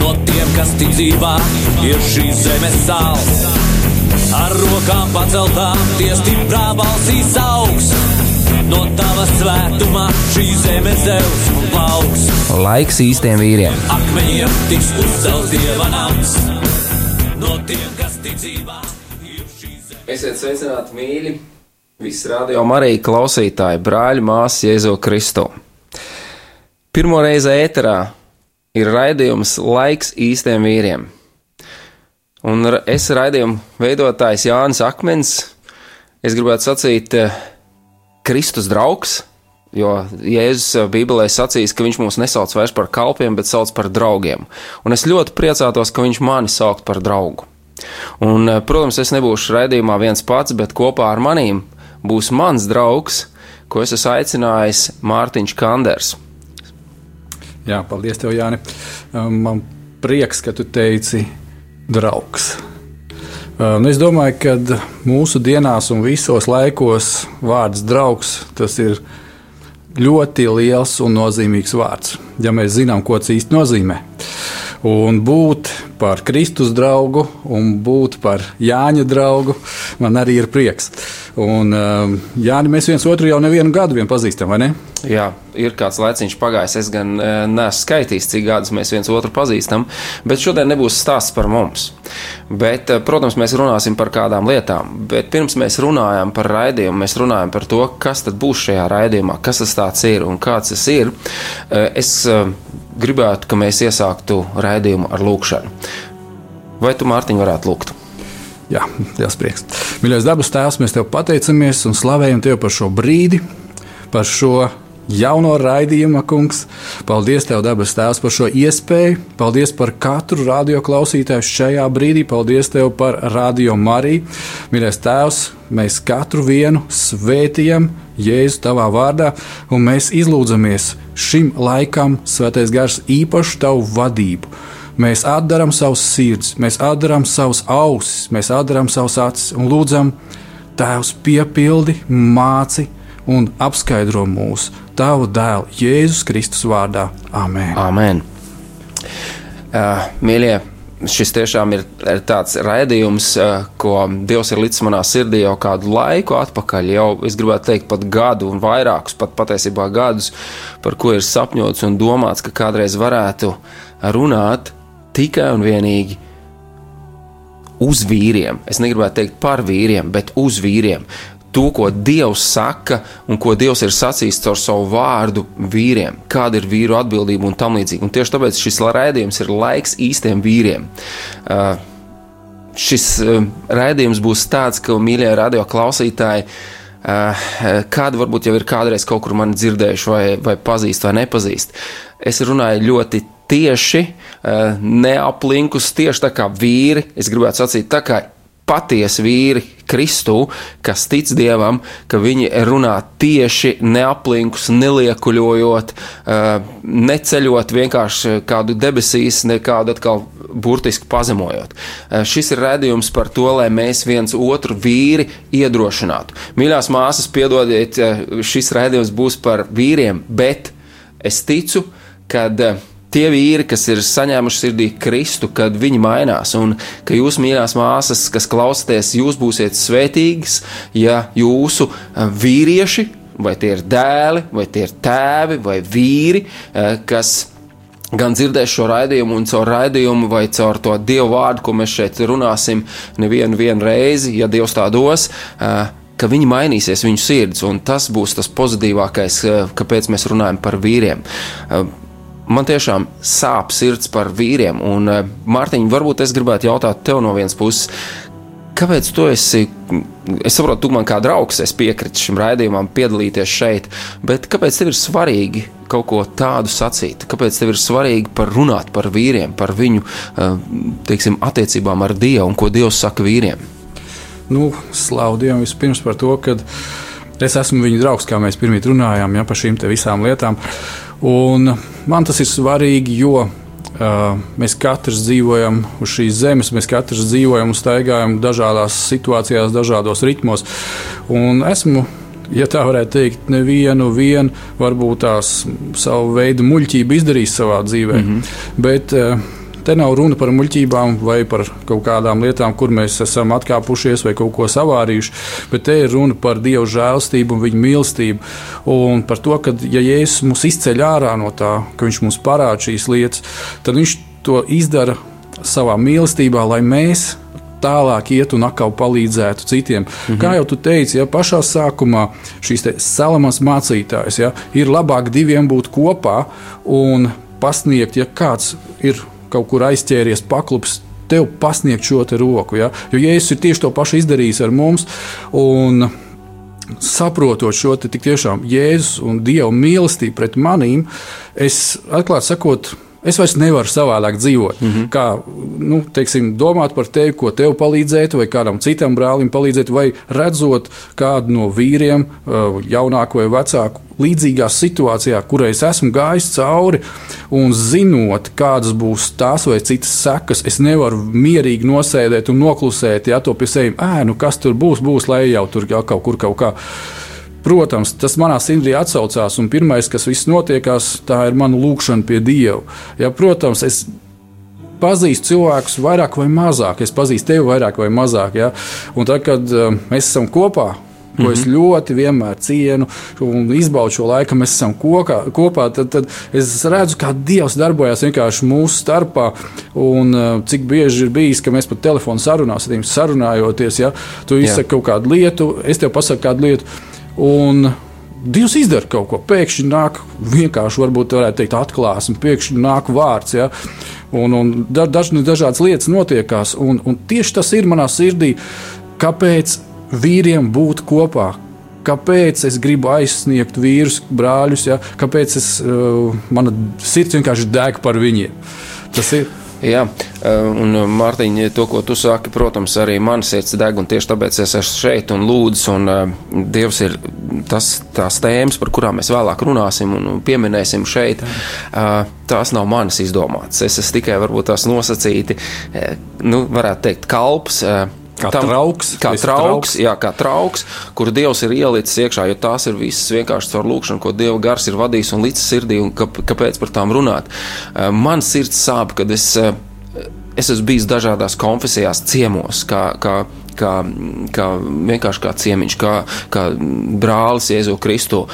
No tiem, kas tic dzīvā, ir šīs zemes sāls. Ar rokām paceltām, tie stiprā balsīs augs. No tava svētumā šī zeme zeus un plauks. Laiks īstiem vīriem. Akmeņiem tiks uzcelts dieva nams. No tiem, kas tic dzīvā, ir šī zeme. Esiet sveicināti, mīļi! Visi radio Marija klausītāji, brāļi, māsas Jēzu Kristu. Pirmo reizi ēterā ir raidījums Laiks īstiem vīriem. Un es raidījumu veidotājs Jānis Akmens. Es gribētu sacīt, eh, Kristus draugs, jo Jēzus eh, Bībelē sacīs, ka viņš mūs nesauc vairs par kalpiem, bet sauc par draugiem. Un es ļoti priecātos, ka viņš mani sauc par draugu. Un, eh, protams, es nebūšu raidījumā viens pats, bet kopā ar manīm būs mans draugs, ko es esmu aicinājis Mārtiņš Kanders. Jā, paldies, tev, Jāni. Um, Man prieks, ka tu teici, draugs. Um, Es domāju, ka mūsu dienās un visos laikos vārds draugs ir ļoti liels un nozīmīgs vārds. Ja mēs zinām, ko tas īsti nozīmē. Un būt par Kristus draugu un būt par Jāņa draugu man arī ir prieks. Un, um, Jāni, mēs viens otru jau nevienu gadu vien pazīstam, vai ne? Jā, ir kāds laiciņš pagājis. Es gan e, neesmu skaitījis, cik gadus mēs viens otru pazīstam, bet šodien nebūs stāsts par mums. Bet, e, protams, mēs runāsim par kādām lietām. Bet pirms mēs runājam par raidījumu, mēs runājam par to, kas tad būs šajā raidījumā, kas tas ir un kāds tas ir. E, Es gribētu, ka mēs iesāktu raidījumu ar lūkšanu. Vai tu, Mārtiņ, varētu lūgt? Jā, liels prieks. Mīļais dabas tēvs, mēs tev pateicamies un slavējam tevi par šo brīdi, par šo jauno raidījumu, kungs. Paldies, tev, dabas tēvs, par šo iespēju. Paldies par katru radio klausītāju šajā brīdī. Paldies tev par radio Mariju. Mīļais tēvs, mēs katru vienu svētījam Jēzu tavā vārdā, un mēs izlūdzamies šim laikam, Svētais Gars, īpašu tavu vadību. Mēs atdarām savus sirdis, mēs atdarām savus ausis, mēs atdarām savus acis un lūdzam, Tēvs, piepildi, māci un apskaidro mūsu Tavu dēlu Jēzus Kristus vārdā. Amen. Amen. Uh, mīļie, šis tiešām ir, tāds raidījums, ko Dievs ir līdz manā sirdī jau kādu laiku atpakaļ. Jau es gribētu teikt, pat gadu un vairākus, pat patiesībā gadus, par ko ir sapņots un domāts, ka kādreiz varētu runāt tikai un vienīgi uz vīriem. Es negribētu teikt par vīriem, bet uz vīriem. To, ko Dievs saka un ko Dievs ir sacījis caur savu vārdu vīriem, kāda ir vīru atbildība un tam līdzīgi. Un tieši tāpēc šis raidījums ir laiks īstiem vīriem. Uh, šis uh, raidījums būs tāds, ka, mīļie radio klausītāji, uh, kādi varbūt jau ir kādreiz kaut kur mani dzirdējuši, vai, vai pazīst, vai nepazīst. Es runāju ļoti tieši, uh, neaplinkus, tieši tā kā vīri. Es gribētu sacīt, tā kā patiesi vīri Kristū, kas tic Dievam, ka viņi runā tieši neaplinkus, neliekuļojot, uh, neceļot vienkārši kādu debesīs, nekādu atkal burtiski pazemojot. Uh, šis ir redzējums par to, lai mēs viens otru vīri iedrošinātu. Mīļās māsas, piedodiet, šis redzējums būs par vīriem, bet es ticu, kad uh, tie vīri, kas ir saņēmuši sirdī Kristu, kad viņi mainās, un ka jūs, mīļās māsas, kas klausāties, jūs būsiet svētīgas, ja jūsu vīrieši, vai tie ir dēli, vai tie ir tēvi, vai vīri, kas gan dzirdēs šo raidījumu, un caur raidījumu, vai caur to dievu vārdu, ko mēs šeit runāsim, nevienu vienu reizi, ja Dievs tā dos. Ka viņi mainīsies, viņu sirds, un tas būs tas pozitīvākais, kāpēc mēs runājam par vīriem. Man tiešām sāp sirds par vīriem, un, eh, Mārtiņ, varbūt es gribētu jautāt tev no vienas puses, kāpēc tu esi? Es saprotu, tu man kā draugs esi piekritis šim raidījumam, piedalīties šeit, bet kāpēc tev ir svarīgi kaut ko tādu sacīt? Kāpēc tev ir svarīgi par runāt par vīriem, par viņu eh, teiksim, attiecībām ar Dievu un ko Dievs saka vīriem? Nu, Slavu Dievam vispirms par to, ka es esmu viņa draugs, kā mēs pirmie runājām ja, par šīm visām lietām. Un man tas ir svarīgi, jo Uh, mēs katrs dzīvojam uz šīs zemes, mēs katrs dzīvojam un staigājam dažādās situācijās, dažādos ritmos. Un esmu ja tā varētu teikt, nevienu vien, varbūt tās savu veidu muļķību izdarījis savā dzīvē. Mm -hmm. Bet Te nav runa par muļķībām vai par kaut kādām lietām, kur mēs esam atkāpušies vai kaut ko savārījuši, bet te ir runa par Dieva žēlstību un viņa mīlestību. Un par to, ka ja Jēzus mūs izceļ ārā no tā, ka Viņš mums parāda šīs lietas, tad Viņš to izdara savā mīlestībā, lai mēs tālāk iet un atkal palīdzētu citiem. Mm -hmm. Kā jau tu teici, ja pašā sākumā šīs salamas mācītājas ja, ir labāk diviem būt kopā un pasniegt, ja kāds ir kaut kur aizķēries, paklups, tev pasniegt šo te roku. Ja? Jo Jēzus ir tieši to pašu izdarījis ar mums. Un, Saprotot šo te tiešām Jēzus un Dieva mīlestību pret manīm, es atklāti sakot, Es vairs nevaru savādāk dzīvot. Mm -hmm. Kā nu, teiksim, domāt par tevi, ko tev palīdzēt, vai kādam citam brālim palīdzēt, vai redzot kādu no vīriem, uh, jaunāku vai vecāku, līdzīgā situācijā, kurai es esmu gājis cauri, un zinot, kādas būs tās vai citas sekas, es nevaru mierīgi nosēdēt un noklusēt, ja to pie sevis, ē, nu kas tur būs, būs, lai jau tur jau kaut kur kaut kā. Protams, tas manā sirdī atsaucās, un pirmais, kas viss notiekās, tā ir mana lūkšana pie Dieva. Ja, protams, es pazīstu cilvēkus vairāk vai mazāk, es pazīstu tevi vairāk vai mazāk. Ja? Un tad, kad uh, mēs esam kopā, ko mm -hmm. es mhm. ļoti vienmēr cienu un izbaudu šo laiku, mēs esam kokā, kopā, tad, tad es redzu, kā Dievs darbojas vienkārši mūsu starpā. Un uh, cik bieži ir bijis, ka mēs pat telefonu sarunās, sarunājoties, ja tu izsaki kaut kādu lietu, es tev pasaku kādu lietu. Un Dievs izdara kaut ko. Pēkšņi nāk vienkārši, varbūt tā varētu teikt, atklāsme, pēkšņi nāk vārds. Ja? Un, un da, daž, dažādas lietas notiekās. Un, un tieši tas ir manā sirdī, kāpēc vīriem būt kopā. Kāpēc es gribu aizsniegt vīrus, brāļus, ja? kāpēc es, uh, mana sirds vienkārši deg par viņiem. Tas ir. Jā, eh, un eh, Mārtiņ, to, ko tu saki, protams, arī man sirds deg, un tieši tāpēc es esmu šeit un lūdzu, un uh, Dievs ir tas, tās tēmas, par kurām mēs vēlāk runāsim un pieminēsim šeit, tās nav manas izdomātas. Es esmu tikai varbūt tās nosacīti, nu, varētu teikt, kalps. Kā tam, trauks, kā trauks, trauks, jā, kā trauks, kur Dievs ir ielicis iekšā, jo tās ir visas vienkārši caur lūkšanu, ko Dieva gars ir vadījis un līdz sirdī, un kāpēc par tām runāt. Man sirds sāp, kad es, es esmu bijis dažādās konfesijās, ciemos, kā, kā, kā, kā vienkārši kā ciemiņš, kā, kā brālis Jēzu Kristu.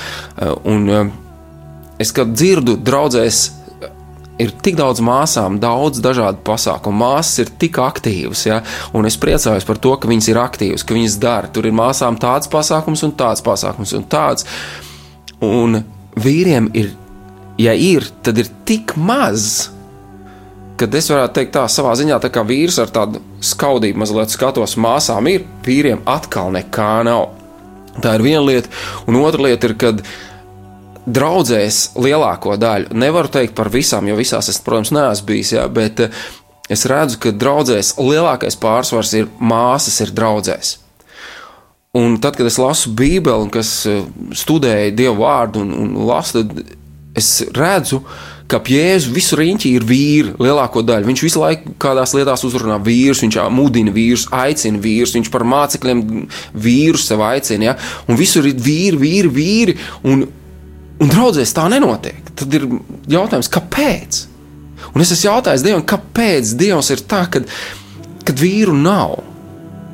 Un es, kad dzirdu draudzēs, ir tik daudz māsām, daudz dažādu pasākumu. Māsas ir tik aktīvas, ja? un es priecājos par to, ka viņas ir aktīvas, ka viņas dara. Tur ir māsām tāds pasākums un tāds pasākums un tāds. Un vīriem ir, ja ir, tad ir tik maz. Kad es varētu teikt, tā savā ziņā, tā kā vīrs ar tādu skaudību mazliet skatos, māsām ir, vīriem atkal nekā nav. Tā ir viena lieta, un otra lieta ir, kad uh, draudzēs lielāko daļu. Nevaru teikt par visām, jo visās es, protams, neesmu bijis, jā, bet eh, es redzu, ka draudzēs lielākais pārsvars ir māsas, ir draudzēs. Un tad, kad es lasu Bībeli, kas eh, studēju Dievu vārdu un, un lasu, tad es redzu, ka ap Jēzu visu riņķi ir vīri, lielāko daļu. Viņš visu laiku kādās lietās uzrunā vīrus, viņš mudina vīrus, aicina vīrus, viņš par mācekļiem vīrus sev aicina. Ja? Un visur ir vīri, vīri, vīri. Un, Un draudzēs tā nenotiek. Tad ir jautājums, kāpēc? Un es esmu jautājis Dievam, kāpēc Dievs ir tā, kad, kad vīru nav?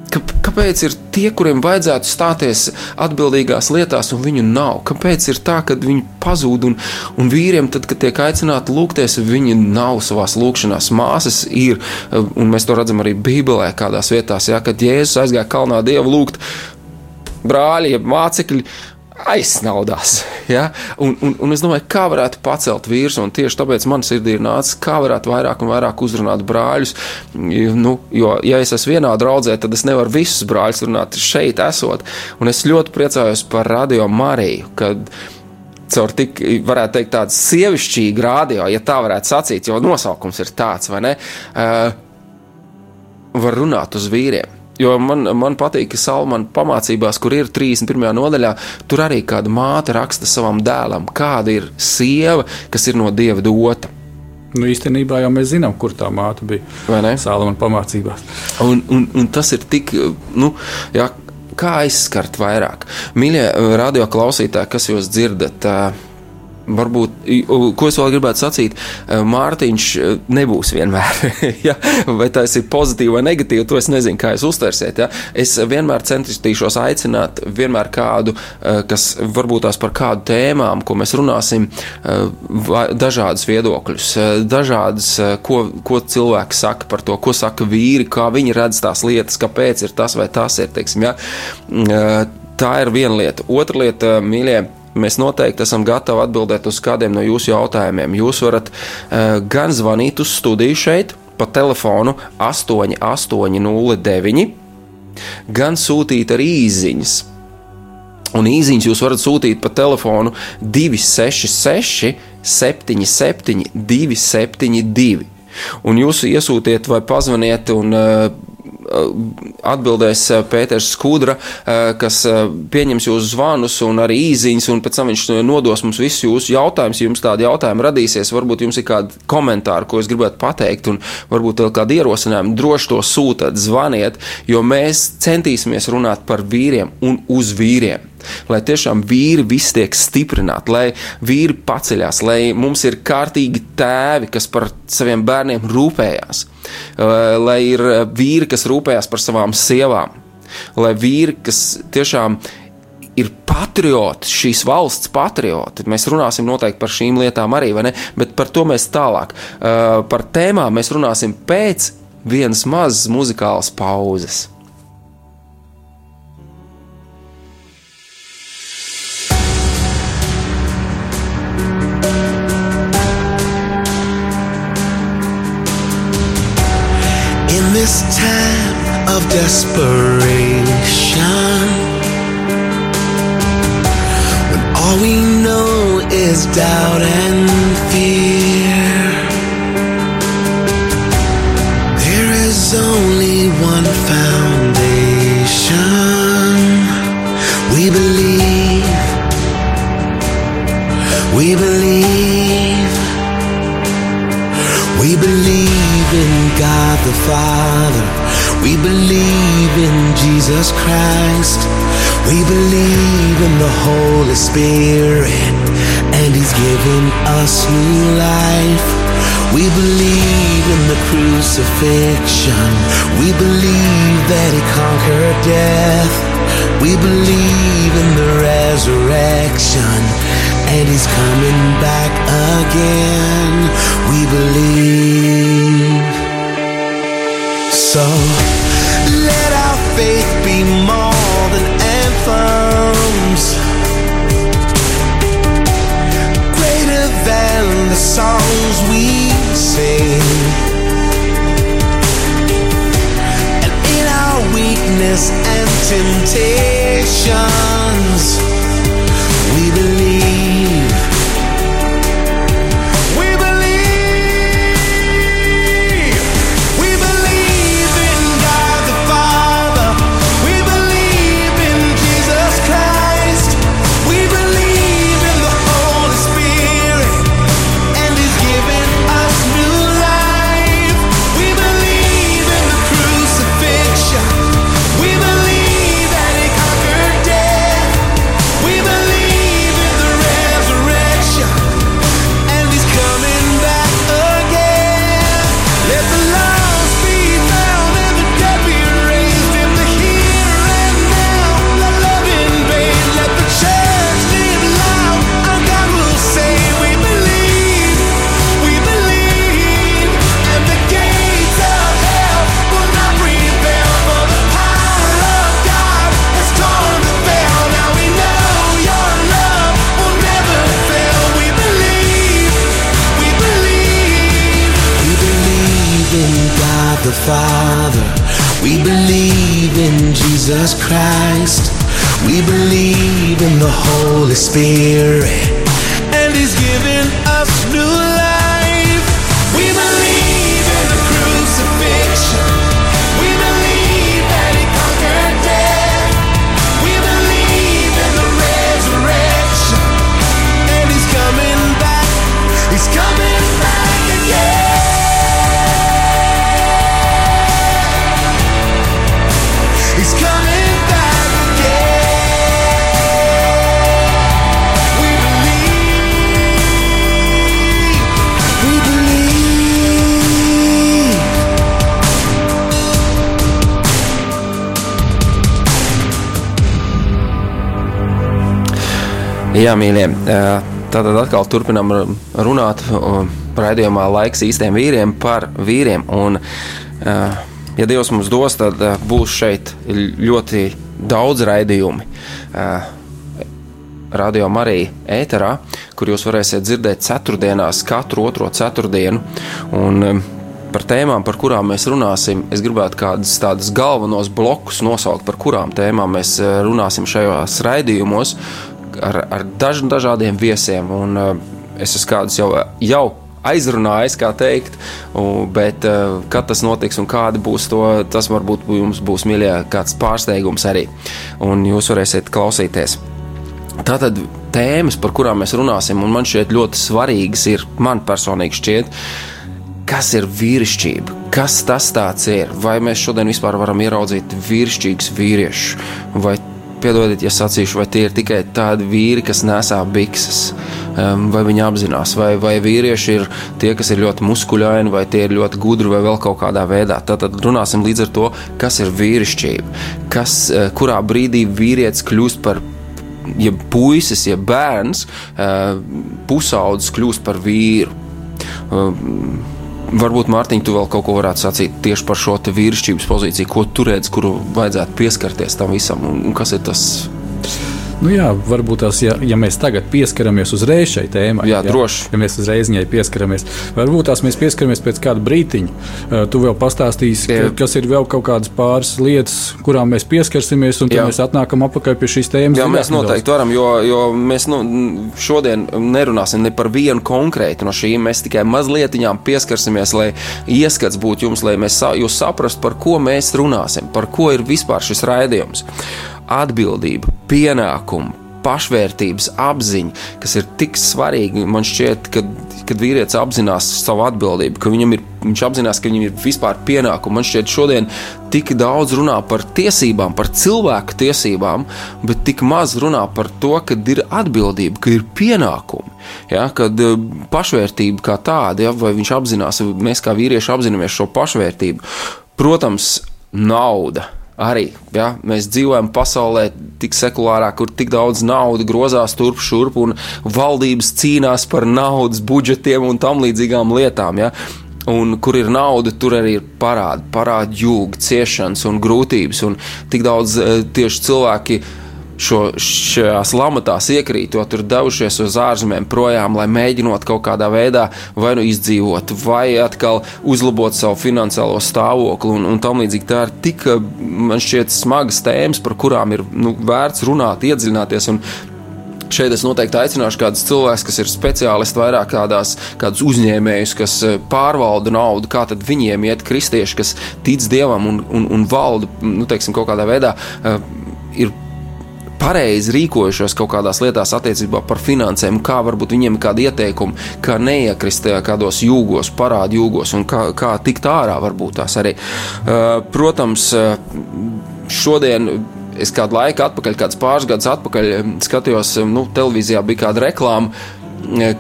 Kāpēc ir tie, kuriem vajadzētu stāties atbildīgās lietās, un viņu nav? Kāpēc ir tā, ka viņi pazūd, un, un vīriem, tad, kad tiek aicināti lūgties, viņi nav savā lūgšanās? Māsas ir, un mēs to redzam arī Bībelē, kādās vietās, ja, kad Jēzus aizgāja kalnā Dievu lūgt, brāļi, mācekļi aizsnaudās. Ja? Un, un, un es domāju, kā varētu pacelt vīrusu, un tieši tāpēc man sirdī ir nācis, kā varētu vairāk un vairāk uzrunāt brāļus. Nu, jo, ja es esmu vienā draudzē, tad es nevaru visus brāļus runāt šeit, esot. Un es ļoti priecājos par Radio Mariju, kad caur tik, varētu teikt, tādu sievišķīgu rādio, ja tā varētu sacīt, jo nosaukums ir tāds, vai ne? Uh, var runāt uz vīriem. Jo man, man patīk, ka Salmāna pamācībās, kur ir 31. nodaļā, tur arī kāda māte raksta savam dēlam, kāda ir sieva, kas ir no dieva dota. Nu, īstenībā jau mēs zinām, kur tā māte bija. Vai ne? Sālamana pamācībās. Un, un, un tas ir tik, nu, jā, kā aizskart vairāk. Mīļie radio klausītāji, kas jūs dzirdat? Uh, varbūt, ko es vēl gribētu sacīt, e, Mārtiņš e, nebūs vienmēr. ja? Vai tas ir pozitīvi vai negatīvi, to es nezinu, kā jūs uztversiet. Ja? Es vienmēr centīšos aicināt vienmēr kādu, e, kas varbūt tās par kādu tēmām, ko mēs runāsim, dažādus viedokļus, dažādas, ko, ko cilvēki saka par to, ko saka vīri, kā viņi redz tās lietas, kāpēc ir tas vai tas ir. Teiksim, ja? Tā ir viena lieta. Otra lieta, mīļie, Mēs noteikti esam gatavi atbildēt uz kādiem no jūsu jautājumiem. Jūs varat uh, gan zvanīt uz studiju šeit pa telefonu 8809, gan sūtīt arī īsiņas. Un īsiņas jūs varat sūtīt pa telefonu 266, 77, 272. Un jūs iesūtiet vai pazvaniet un uh, atbildēs eh, Pēters Skudra, eh, kas pieņems jūsu zvanus un arī īziņas, un pēc tam viņš nodos mums visus jūsu jautājumus. Ja jums tādi jautājumi radīsies, varbūt jums ir kādi komentāri, ko es gribētu pateikt, un varbūt vēl kādi ierosinājumi. Droši to sūtiet, zvaniet, jo mēs centīsimies runāt par vīriem un uz vīriem. Lai tiešām vīri viss tiek stiprināti, lai vīri paceļās, lai mums ir kārtīgi tēvi, kas par saviem bērniem rūpējās, lai ir vīri, kas rūpējās par savām sievām, lai vīri, kas tiešām ir patrioti, šīs valsts patrioti. Mēs runāsim noteikti par šīm lietām arī, bet par to mēs tālāk. Par tēmām mēs runāsim pēc vienas mazas muzikālas pauzes. Time of desperation. When all we know is doubt and fear there is only one foundation. We believe. We believe. We believe in God the Father. We believe in Jesus Christ. We believe in the Holy Spirit, and He's given us new life. We believe in the crucifixion. We believe that He conquered death. We believe in the resurrection, and He's coming back again. We believe. So let our faith be more than anthems, greater than the songs we sing. And in our weakness and temptations, Jā, mīļie, tātad atkal turpinām runāt raidījumā laiks īstiem vīriem par vīriem. Un, ja Dievs mums dos, tad būs šeit ļoti daudz raidījumi. Radio Marija ēterā, kur jūs varēsiet dzirdēt ceturtdienās, katru otro ceturtdienu. Un, par tēmām, par kurām mēs runāsim, es gribētu kādus tādus galvenos blokus nosaukt, par kurām tēmām mēs runāsim šajos raidījumos ar, ar daž, dažādiem viesiem. Un, uh, es esmu kādus jau, jau aizrunājis, kā teikt, bet uh, kad tas notiks un kādi būs to, tas varbūt jums būs mīļā kāds pārsteigums arī. Un jūs varēsiet klausīties. Tātad tēmas, par kurām mēs runāsim, un man šķiet ļoti svarīgas, ir man personīgi šķiet, kas ir vīrišķība, kas tas ir. Vai mēs šodien vispār varam ieraudzīt vīrišķīgus vīriešus, vai piedodiet, ja sacīšu, vai tie ir tikai tādi vīri, kas nesā bikses, vai viņi apzinās, vai, vai vīrieši ir tie, kas ir ļoti muskuļaini, vai tie ir ļoti gudri, vai vēl kaut kādā veidā. Tad runāsim līdz ar to, kas ir vīrišķība, kas, uh, kurā brīdī vīrietis kļūst par ja puisis, ja bērns, uh, pusaudzis kļūst par vīru. Varbūt, Mārtiņ, tu vēl kaut ko varētu sacīt tieši par šo vīrišķības pozīciju, ko tu redz, kuru vajadzētu pieskarties tam visam, un kas ir tas? Nu jā, varbūt tās, ja, ja mēs tagad pieskaramies uzreiz šai tēmai, jā, droši. Ja mēs uzreiz viņai pieskaramies, varbūt tās mēs pieskaramies pēc kāda brītiņa. Uh, tu vēl pastāstīsi, ka, kas ir vēl kaut kādas pāris lietas, kurām mēs pieskarsimies, un tad jā. mēs atnākam atpakaļ pie šīs tēmas. Jā, mēs noteikti varam, jo, jo mēs nu, šodien nerunāsim ne par vienu konkrētu no šīm. Mēs tikai mazliet pieskarsimies, lai ieskats būtu jums, lai mēs, jūs saprastu, par ko mēs runāsim, par ko ir vispār šis raidījums atbildība, pienākumi, pašvērtības apziņa, kas ir tik svarīgi. Man šķiet, ka, kad vīrietis apzinās savu atbildību, ka viņam ir, viņš apzinās, ka viņam ir vispār pienākumi. Man šķiet, šodien tik daudz runā par tiesībām, par cilvēku tiesībām, bet tik maz runā par to, ka ir atbildība, ka ir pienākumi. Ja, kad eh, pašvērtība kā tāda, ja, vai viņš apzinās, mēs kā vīrieši apzināmies šo pašvērtību, protams, nauda arī ja, mēs dzīvojam pasaulē, tik sekulārā, kur tik daudz naudas grozās turp šurp, un valdības cīnās par naudas budžetiem un tam līdzīgām lietām. Ja. Un kur ir nauda, tur arī ir parādi, parādi jūga, ciešanas un grūtības. Un tik daudz eh, tieši cilvēki šo, šajās lamatās iekrītot, tur devušies uz ārzemēm projām, lai mēģinot kaut kādā veidā vai nu izdzīvot, vai atkal uzlabot savu finansiālo stāvokli un, un tam līdzīgi. Tā ir tik, man šķiet, smagas tēmas, par kurām ir nu, vērts runāt, iedziļināties. Un, Šeit es noteikti aicināšu kādus cilvēkus, kas ir speciālisti vairāk kādās, kādus uzņēmējus, kas pārvalda naudu, kā tad viņiem iet kristieši, kas tic dievam un, un, un valda, nu, teiksim, kaut kādā veidā. Uh, ir pareizi rīkojušos kaut kādās lietās attiecībā par finansēm, kā varbūt viņiem ir kādi ieteikumi, kā neiekrist kādos jūgos, parādu jūgos un kā, kā tikt ārā varbūt tās arī. Uh, protams, šodien es kādu laiku atpakaļ, kāds pāris gadus atpakaļ, skatījos, nu, televīzijā bija kāda reklāma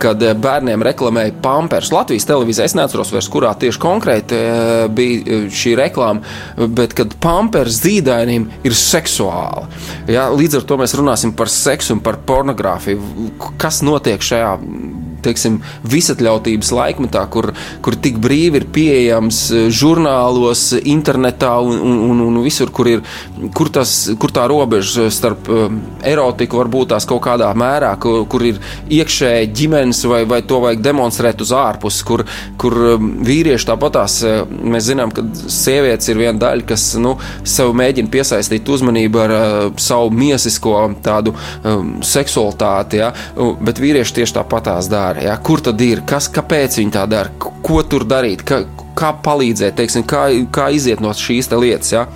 kad bērniem reklamēja Pampers. Latvijas televīzijā es neatceros vairs, kurā tieši konkrēti eh, bija šī reklāma, bet kad Pampers zīdainim ir seksuāli. Ja, līdz ar to mēs runāsim par seksu un par pornogrāfiju. Kas notiek šajā teiksim, visatļautības laikmetā, kur, kur tik brīvi ir pieejams eh, žurnālos, internetā un, un, un, visur, kur, ir, kur, tas, kur tā robeža starp uh, erotiku var būt tās kaut kādā mērā, kur, kur ir iekšēji ģimenes vai, vai to vajag demonstrēt uz ārpus, kur, kur um, vīrieši tāpatās, mēs zinām, ka sievietes ir viena daļa, kas nu, sev mēģina piesaistīt uzmanību ar uh, savu miesisko tādu um, seksualitāti, ja? bet vīrieši tieši tāpatās dara. Ja? Kur tad ir, kas, kāpēc viņi tā dara, ko tur darīt, kā, kā palīdzēt, teiksim, kā, kā iziet no šīs lietas. Ja?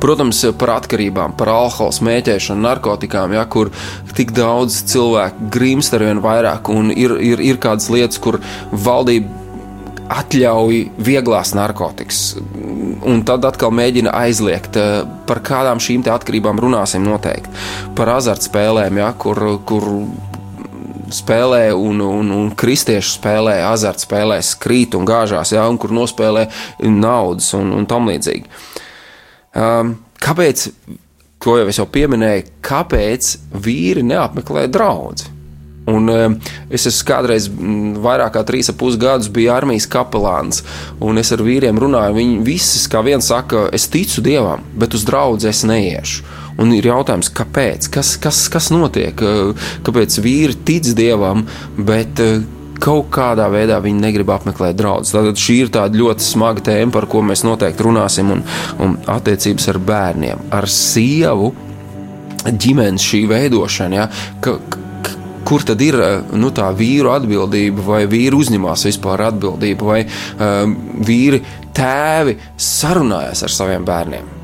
Protams, par atkarībām, par alkohola, smēķēšanu, narkotikām, ja, kur tik daudz cilvēku grimst ar vien vairāk, un ir, ir, ir kādas lietas, kur valdība atļauj vieglās narkotikas, un tad atkal mēģina aizliegt. Par kādām šīm atkarībām runāsim noteikti. Par azartspēlēm, ja, kur, kur spēlē, un, un, un kristieši spēlē, azartspēlēs, krīt un gāžās, ja, un kur nospēlē naudas un, un tam līdzīgi. Um, kāpēc, to jau es jau pieminēju, kāpēc vīri neapmeklē draugus? Un, um, es esmu kādreiz vairāk kā trīs ap pus gadus biju armijas kapelāns, un es ar vīriem runāju. Viņi visi, kā viens saka, es ticu dievam, bet uz draugu es neiešu. Un ir jautājums, kāpēc? Kas, kas, kas notiek? Kāpēc vīri tic dievam, bet uh, kaut kādā veidā viņi negrib apmeklēt draugus. Tad šī ir tāda ļoti smaga tēma, par ko mēs noteikti runāsim, un, un attiecības ar bērniem, ar sievu, ģimenes šī veidošana. Ja, ka, kur tad ir nu, tā vīru atbildība, vai vīri uzņemās vispār atbildību, vai um, vīri tēvi sarunājas ar saviem bērniem.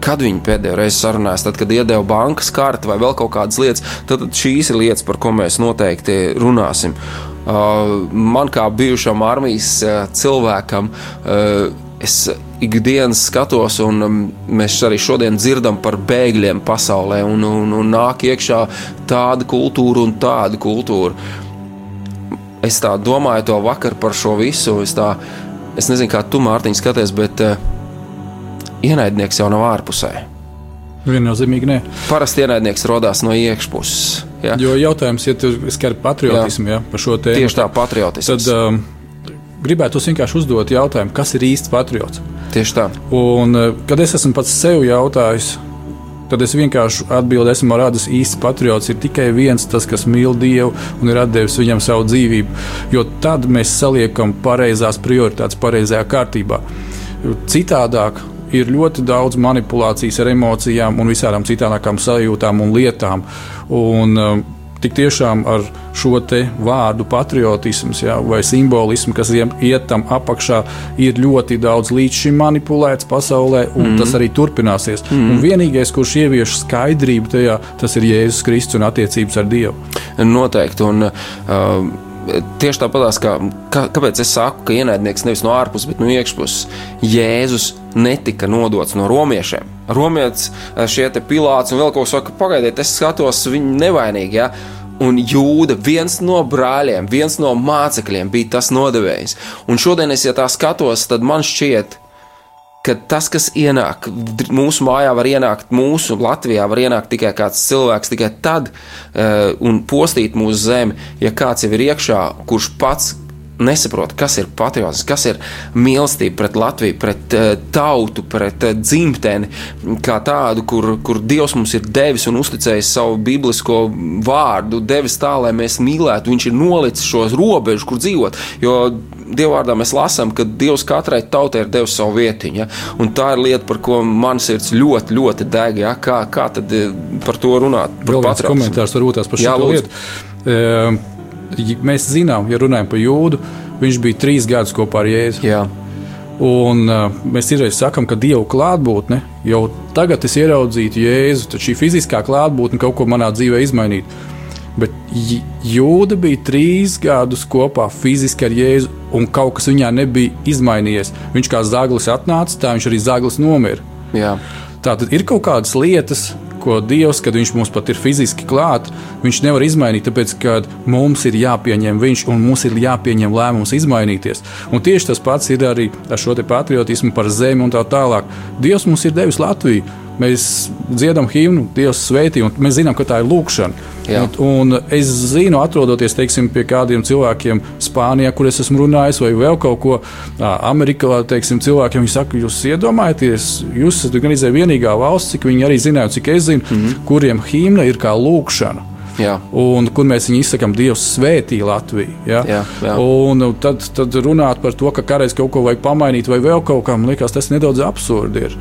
Kad viņi pēdējo reizi sarunājās, tad, kad iedeva bankas karti vai vēl kaut kādas lietas, tad šīs ir lietas, par ko mēs noteikti runāsim. Uh, man kā bijušam armijas uh, cilvēkam, uh, es ikdienas skatos, un um, mēs arī šodien dzirdam par bēgļiem pasaulē, un, un, un nāk iekšā tāda kultūra un tāda kultūra. Es tā domāju to vakar par šo visu. Es, tā, es nezinu, kā tu, Mārtiņ, skaties, bet uh, ienaidnieks jau nav ārpusē. Viennozīmīgi nē. Parasti ienaidnieks radās no iekšpuses. Ja? Jo jautājums, ja tu skar patriotismu ja, par šo tēmu, tieši tā patriotisms. Tad um, gribētu vienkārši uzdot jautājumu, kas ir īsts patriots? Tieši tā. Un, uh, kad es esmu pats sev jautājis, tad es vienkārši atbildēju, esmu radis īsts patriots. Ir tikai viens, tas, kas mīl Dievu un ir devis viņam savu dzīvību. Jo tad mēs saliekam pareizās prioritātes, pareizajā kārtībā. Citādāk ir ļoti daudz manipulācijas ar emocijām un visādām citām sajūtām un lietām. Un, um, Tik tiešām ar šo vārdu patriotisms ja, vai simbolismu, kas iet tam apakšā, ir ļoti daudz līdz šim manipulēts pasaulē, un mm. tas arī turpināsies. Mm. Un vienīgais, kurš ievieš skaidrību tajā, tas ir Jēzus Kristus un attiecības ar Dievu. Noteikti. Un, uh, tieši tāpat kā, kā, kāpēc es saku, ka ienaidnieks nevis no ārpuses, bet no iekšpuses. Jēzus netika nodots no romiešiem. Romietis eh, šie pilāts un vēl ko saka, pagaidiet, es skatos viņu nevainīgi. Ja? Un jūda, viens no brāļiem, viens no mācekļiem bija tas nodevējs. Un šodien, es, ja tā skatos, tad man šķiet, ka tas, kas ienāk mūsu mājā, var ienākt mūsu Latvijā, var ienākt tikai kāds cilvēks, tikai tad uh, un postīt mūsu zemi, ja kāds jau ir iekšā, kurš pats nesaprot, kas ir patriotisms, kas ir mīlestība pret Latviju, pret uh, tautu, pret uh, dzimteni, kā tādu, kur, kur Dievs mums ir devis un uzticējis savu biblisko vārdu, devis tā, lai mēs mīlētu. Viņš ir nolicis šos robežus, kur dzīvot. Jo Dievvvārdā mēs lasām, ka Dievs katrai tautai ir devis savu vietiņu. Ja? Un tā ir lieta, par ko man sirds ļoti, ļoti deg. Ja? Kā, kā tad eh, par to runāt? Par Vēl viens komentārs varbūt tās par šo lietu. Mēs zinām, ja runājam par jūdu, viņš bija trīs gadus kopā ar Jēzu. Jā. Un, uh, mēs izreiz sakām, ka Dieva klātbūtne jau tagad es ieraudzītu Jēzu, tad šī fiziskā klātbūtne kaut ko manā dzīvē izmainītu. Bet jūda bija trīs gadus kopā fiziski ar Jēzu, un kaut kas viņā nebija izmainījies. Viņš kā zaglis atnāca, tā viņš arī zaglis nomira. Jā. Tā tad ir kaut kādas lietas, ko Dievs, kad Viņš mums pat ir fiziski klāt, Viņš nevar izmainīt, tāpēc ka mums ir jāpieņem Viņš un mums ir jāpieņem lēmums izmainīties. Un tieši tas pats ir arī ar šo patriotismu par zemi un tā tālāk. Dievs mums ir devis Latviju. mēs dziedam himnu, Dievs svētī, un mēs zinām, ka tā ir lūkšana. Jā. Un, un es zinu, atrodoties teiksim, pie kādiem cilvēkiem Spānijā, kur es esmu runājis, vai vēl kaut ko Amerikā, teiksim, cilvēkiem, viņi saka, jūs iedomājaties, jūs esat gan izdevies vienīgā valsts, cik viņi arī zināja, cik es zinu, mm. -hmm. kuriem himna ir kā lūkšana. Jā. Un, kur mēs viņu izsakām, Dievs svētī Latviju. Ja? Jā, jā. Un tad, tad runāt par to, ka kādreiz kaut ko vajag pamainīt, vai vēl kaut man liekas, tas nedaudz absurdi ir.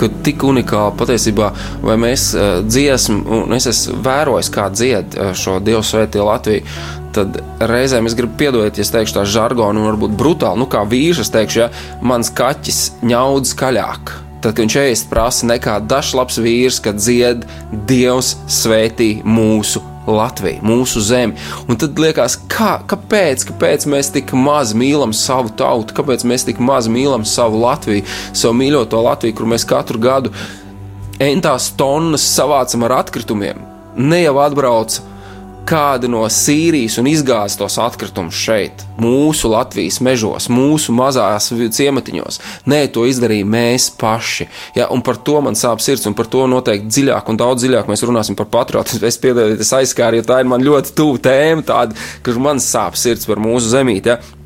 Ka tik unikāli patiesībā, vai mēs uh, dziesmu, un es esmu vērojis, kā dzied uh, šo Dievu svētību Latviju. Tad reizēm es gribu piedot, ja es teikšu tā žargonu, un varbūt brutāli, nu kā vīrs, es teikšu, ja mans kaķis ņaudz skaļāk. Tad, kad viņš ēst prasa nekā dažs labs vīrs, kad dzied Dievs svētī mūsu Latviju, mūsu zemi. Un tad liekas, kā, kāpēc, kāpēc mēs tik maz mīlam savu tautu, kāpēc mēs tik maz mīlam savu Latviju, savu mīļoto Latviju, kur mēs katru gadu entās tonnas savācam ar atkritumiem. Ne jau atbrauc kādi no Sīrijas un izgāzt tos atkritumus šeit, mūsu Latvijas mežos, mūsu mazās ciematiņos. Nē, to izdarīja mēs paši. Ja, un par to man sāp sirds, un par to noteikti dziļāk un daudz dziļāk mēs runāsim par patriotismu. Es piedodu, es aizskāru, jo tā ir man ļoti tuva tēma, tāda, ka man sāp sirds par mūsu zemīti. Ja.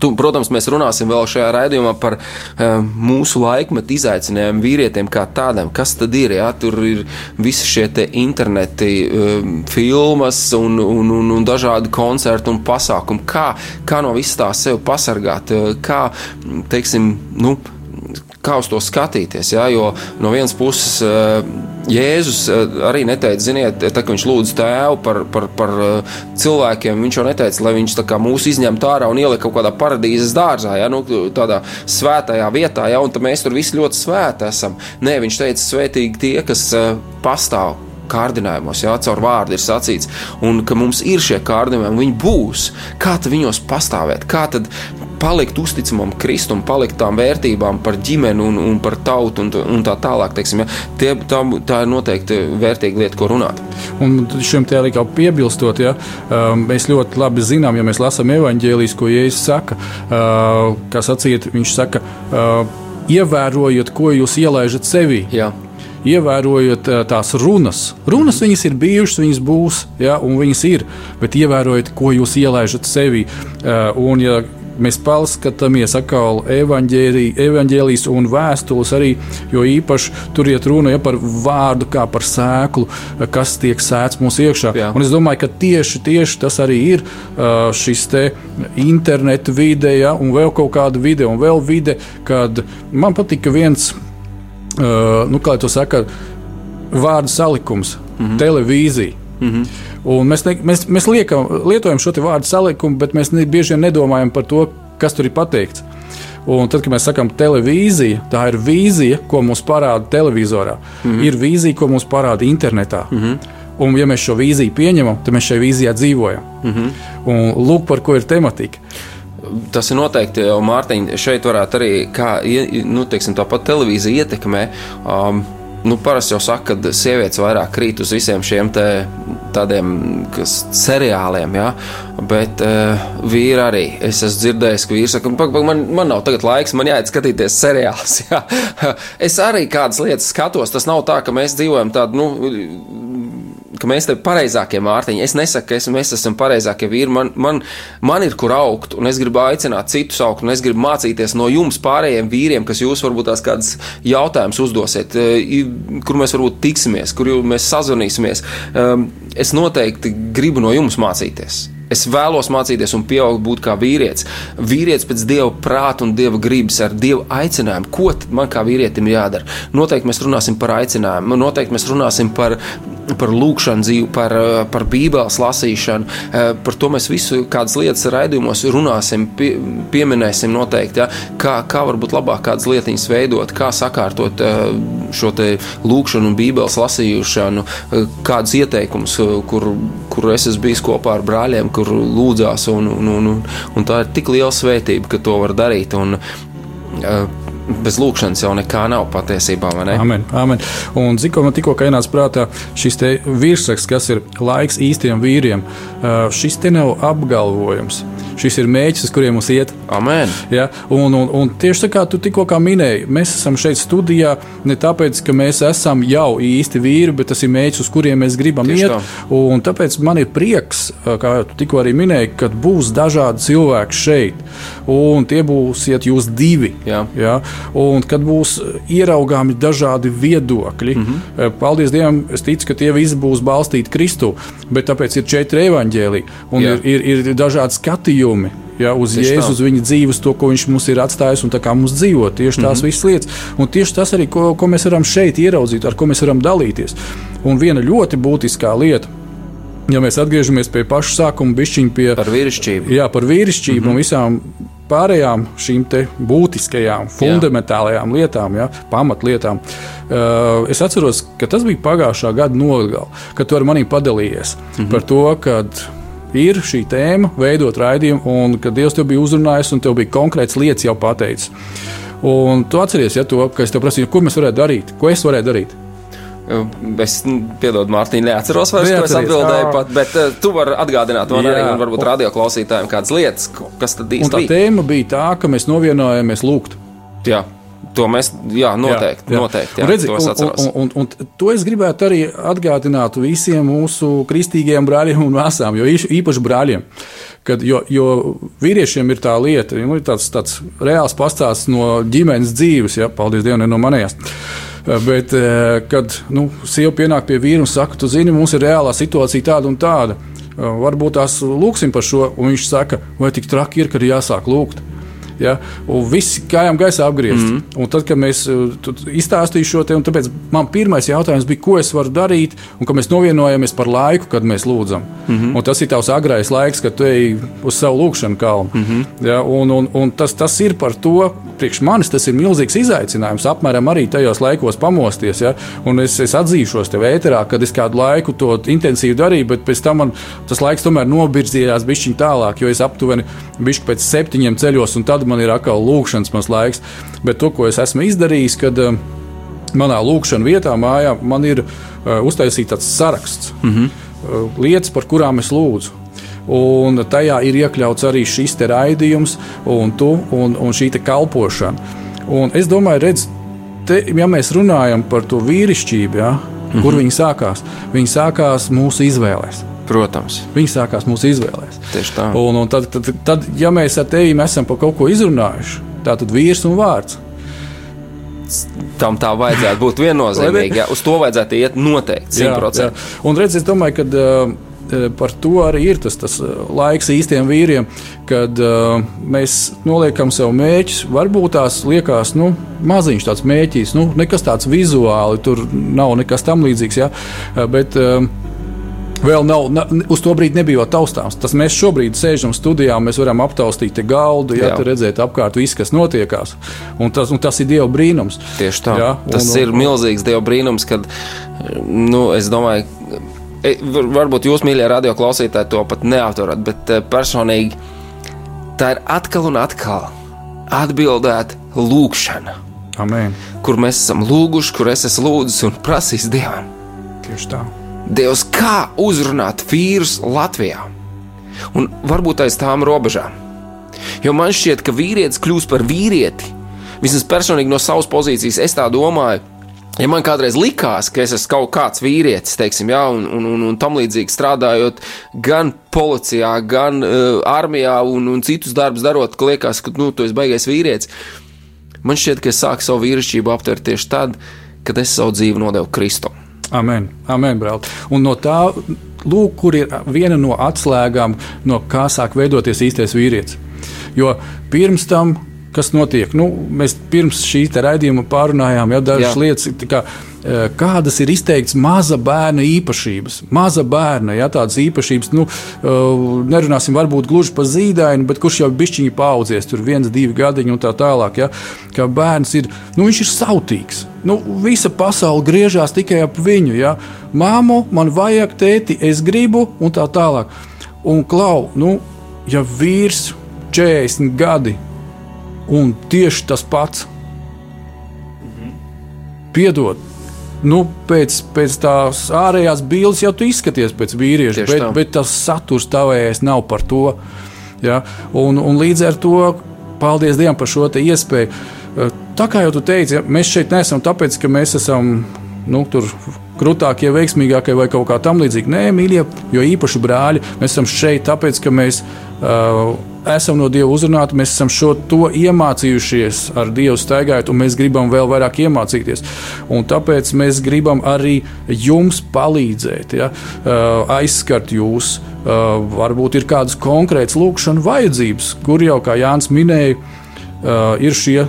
Tu, protams, mēs runāsim vēl šajā raidījumā par uh, mūsu laikmetu izaicinājumiem, vīrietiem kā tādiem. Kas tad ir? Jā? Tur ir visi šie interneti, uh, filmas un, un, un, un dažādi koncerti un pasākumi. Kā, kā no visas tā sevi pasargāt? Uh, kā, teiksim, nu, kā uz to skatīties. Ja? Jo no vienas puses Jēzus arī neteica, ziniet, tā, ka viņš lūdz tēvu par, par, par cilvēkiem. Viņš jau neteica, lai viņš mūs izņemtu ārā un ielikt kaut kādā paradīzes dārzā, ja? nu, tādā svētajā vietā, ja? un mēs tur visi ļoti svēti esam. Nē, viņš teica, svētīgi tie, kas pastāv kārdinājumos, jā, caur vārdu ir sacīts, un ka mums ir šie kārdinājumi, viņi būs. Kā tad viņos pastāvēt? Kā tad palikt uzticamam Kristum, palikt tām vērtībām par ģimeni un, un par tautu un, un tā tālāk? Teiksim, ja? Tie, tā, tā ir noteikti vērtīga lieta, ko runāt. Un šim te arī kā piebilstot, ja, mēs ļoti labi zinām, ja mēs lasām evaņģēlijas, ko Jēzus saka, kā sacīt, viņš saka, ievērojiet, ko jūs ielaižat sevī. Jā ievērojot tās runas. Runas viņas ir bijušas, viņas būs, ja, un viņas ir, bet ievērojiet, ko jūs ielaižat sevī. Un, ja mēs paskatāmies atkal evaņģēlijas un vēstules arī, jo īpaši tur iet runa ja, par vārdu kā par sēklu, kas tiek sēts mūsu iekšā. Jā. Un es domāju, ka tieši, tieši tas arī ir šis te internetu vide, ja, un vēl kaut kāda vide, un vēl vide, kad man patika viens Uh, nu, kā jau saka, vārdu salikums, mm -hmm. televīzija. Mm -hmm. Un mēs, ne, mēs, mēs liekam, lietojam šo vārdu salikumu, bet mēs ne, bieži vien nedomājam par to, kas tur ir pateikts. Un tad, kad mēs sakām televīzija, tā ir vīzija, ko mums parāda televizorā. Mm -hmm. Ir vīzija, ko mums parāda internetā. Mm -hmm. Un, ja mēs šo vīziju pieņemam, tad mēs šajā vīzijā dzīvojam. Mm -hmm. Un lūk, par ko ir tematika. Tas ir noteikti, jau Mārtiņa, šeit varētu arī, kā nu, teiksim, tāpat televīzija ietekmē. Um, nu, parasti jau saka, ka sievietes vairāk krīt uz visiem šiem tādiem kas, seriāliem, ja? bet uh, vīri arī. Es esmu dzirdējis, ka vīrs saka, pag, pag, man, man nav tagad laiks, man jāiet skatīties seriālus. Ja? es arī kādas lietas skatos. Tas nav tā, ka mēs dzīvojam tādu. Nu, ka mēs te pareizākie mārtiņi. Es nesaku, ka es, mēs esam pareizākie vīri. Man, man, man ir kur augt, un es gribu aicināt citus augt, un es gribu mācīties no jums, pārējiem vīriem, kas jūs varbūt tās kādas jautājumus uzdosiet, kur mēs varbūt tiksimies, kur mēs sazvanīsimies. Es noteikti gribu no jums mācīties. Es vēlos mācīties un pieaugt, būt kā vīrietis. Vīrietis pēc dieva prāta un dieva gribas, ar dieva aicinājumu. Ko man kā vīrietim jādara? Noteikti mēs runāsim par aicinājumu, noteikti mēs runāsim par, par lūkšanu dzīvi, par, par bībeles lasīšanu. Par to mēs visu kādas lietas raidījumos runāsim, pie, pieminēsim noteikti. Ja? Kā, kā varbūt labāk kādas lietiņas veidot, kā sakārtot šo lūkšanu un bībeles lasīšanu, kādus ieteikumus, kur, kur es esmu bijis kopā ar brāļiem kur lūdzās, un, un, un, un tā ir tik liela svētība, ka to var darīt. Un, uh, Bez lūkšanas jau nekā nav patiesībā. Amen, amen. Un zinu, man tikko ienāca prātā šis virsraksts, kas ir laiks īstiem vīriem. Šis te nav apgalvojums. Šis ir mēģis, uz kuriem mums iet. Amen. Ja? Un, un, un tieši tā kā tu tikko minēji, mēs esam šeit studijā ne tāpēc, ka mēs esam jau īsti vīri, bet tas ir mēģis, uz kuriem mēs gribam Tieši iet. tā. Un tāpēc man ir prieks, kā tu tikko arī minēji, ka būs dažādi cilvēki šeit. Un tie būsiet jūs divi. Jā. Ja? Un kad būs ieraugāmi dažādi viedokļi, mm. -hmm. paldies Dievam, es ticu, ka tie visi būs balstīti Kristu, bet tāpēc ir četri evaņģēlī un Jā. ir, ir, ir dažādi skatījumi. Ja, uz Tieši tā. Jēzu, uz viņa dzīves, to, ko viņš mums ir atstājis un tā kā mums dzīvo. Tieši tās mm -hmm. visas lietas. Un tieši tas arī, ko, ko mēs varam šeit ieraudzīt, ar ko mēs varam dalīties. Un viena ļoti būtiskā lieta, ja mēs atgriežamies pie paša sākuma, bišķiņ pie Par vīrišķību. Jā, par vīrišķību mm -hmm. un visām pārējām šīm būtiskajām, fundamentālajām lietām, ja, pamatlietām. Uh, es atceros, ka tas bija pagājušā gada nogalē, kad tu ar mani padalījies mm -hmm. par to, ka ir šī tēma, veidot raidījumu, un ka Dievs tev bija uzrunājis un tev bija konkrēts lietas jau pateicis. Un tu atceries, ja to, ka es tev prasīju, ko mēs varētu darīt, ko es varētu darīt. Es piedodu, Mārtiņ, neatceros vairs, ko es atbildēju, pat, bet uh, tu vari atgādināt man Jā. arī, un varbūt radio klausītājiem kādas lietas, kas tad Un īsti tā bija. tēma bija tā, ka mēs novienojāmies lūgt. Jā, to mēs, jā, noteikti, jā, noteikti, jā, Un redzi. Un, un, un, un to es gribētu arī atgādināt visiem mūsu kristīgiem brāļiem un māsām, jo īpaši brāļiem. Kad, jo, jo vīriešiem ir tā lieta, nu, tāds, tāds reāls pastāsts no ģimenes dzīves, ja, paldies Dievam, no manējās. Bet, eh, kad nu, sieva pienāk pie vīra un saka, tu zini, mums ir reālā situācija tāda un tāda, eh, varbūt tās lūksim par šo, un viņš saka, vai tik traki ir, ka ir jāsāk lūgt. Ja? Visi kājām gaisā apgriezt. Mm -hmm. Un tad, kad mēs uh, tu izstāstījām šo te, un tāpēc man pirmais jautājums bija, ko es varu darīt, un ka mēs novienojamies par laiku, kad mēs lūdzam. Mm -hmm. Un tas ir tavs agrais laiks, kad tu ej uz savu lūgšanu kalnu. Mm -hmm. ja? un, un, un tas, tas ir par to, priekš manis tas ir milzīgs izaicinājums, apmēram arī tajos laikos pamosties. Ja? Un es, es atzīšos tev ēterā, kad es kādu laiku to intensīvi darīju, bet pēc tam man tas laiks tomēr nobirzījās bišķiņ tālāk, jo es aptuveni bišķi pēc septiņiem ceļos, un tad man ir atkal lūkšanas mans laiks. Bet to, ko es esmu izdarījis, kad uh, manā lūkšanā vietā, mājā, man ir uh, uztaisīts tāds saraksts, mm -hmm. uh, lietas, par kurām es lūdzu. Un tajā ir iekļauts arī šis raidījums, un, tu, un, un šī te kalpošana. Un es domāju, redz, te, ja mēs runājam par to vīrišķību, ja, mm -hmm. kur viņi sākās, viņi sākās mūsu izvēlēs. Protams, Viņi sākās mūsu izvēlēs. tieši tā. Un, un tad, tad, tad, ja mēs ar tevi esam par kaut ko izrunājuši, tā tad vīrs un vārds. Tam tā vajadzētu būt viennozīmīgi. jā. Uz to vajadzētu iet noteikti, Jā, 100%. jā. Un redz, es domāju, ka uh, par to arī ir tas, tas uh, laiks īstiem vīriem, kad uh, mēs noliekam sev mērķus. Varbūt tās liekas, nu, maziņš tāds mērķis, nu, nekas tāds vizuāli, tur nav nekas tam līdzīgs. Ja? Bet, uh, Vēl nav, na, uz to brīdi nebija vēl taustāms. Tas mēs šobrīd sēžam studijā, mēs varam aptaustīt galdu, ja Jā. te redzēt apkārt viss, kas notiekās. Un tas, un tas ir Dieva brīnums. Tieši tā. Jā, Tas un- ir milzīgs Dieva brīnums, kad, nu, es domāju, e, var- varbūt jūs, mīļie radioklausītāji, to pat neapturat, bet eh, personīgi tā ir atkal un atkal atbildēta lūkšana, Amen. kur mēs esam lūguši, kur es esmu lūdzis un prasījis Dievam. Tieši tā. Dievs, kā uzrunāt vīrus Latvijā? Un varbūt aiz tām robežām. Jo man šķiet, ka vīrietis kļūst par vīrieti. Vismaz personīgi no savas pozīcijas es tā domāju. Ja man kādreiz likās, ka es esmu kaut kāds vīrietis, teiksim, jā, un, un, un, un tam līdzīgi strādājot gan policijā, gan uh, armijā un, un citus darbus darot, ka liekas, ka nu, tu esi baigais vīrietis, man šķiet, ka es sāku savu vīrišķību aptvert tieši tad, kad es savu dzīvi nodevu Kristum. Amen, amen brāl. Un no tā, lūk, kur ir viena no atslēgām, no kā sāk veidoties īstais vīrietis. Jo pirms tam, kas notiek, nu, mēs pirms šī raidījuma pārunājām jau dažas Jā. lietas, kā, eh, kādas ir izteikts maza bērna īpašības. Maza bērna, ja tādas īpašības, nu, eh, nerunāsim varbūt gluži par zīdaini, bet kurš jau bišķiņi paudzies, tur viens, divi gadiņi un tā tālāk. Ja, ka bērns ir, nu, viņš ir sautīgs. Nu, visa pasaule griežās tikai ap viņu. Ja? Māmu, man vajag tēti, es gribu, un tā tālāk. Un klau, nu, ja vīrs 40 gadi, un tieši tas pats, piedod. Nu, pēc, pēc tās ārējās bildes jau tu izskaties pēc vīrieša, Tieši bet, tā. bet tas saturs tavējais nav par to. Ja? Un, un līdz ar to paldies Dievam par šo iespēju. Eh, Tā kā jau tu teici, ja, mēs šeit neesam tāpēc, ka mēs esam nu, tur krūtākie, veiksmīgākie vai kaut kā tamlīdzīga. Nē, mīļie, jo īpaši brāļi, mēs esam šeit tāpēc, ka mēs uh, esam no Dieva uzrunāti, mēs esam šo to iemācījušies ar Dievu staigājot, un mēs gribam vēl vairāk iemācīties. Un tāpēc mēs gribam arī jums palīdzēt, ja, uh, aizskart jūs. Uh, varbūt ir kādas konkrētas lūkšanas vajadzības, kur jau, kā Jānis minēja, uh, ir šie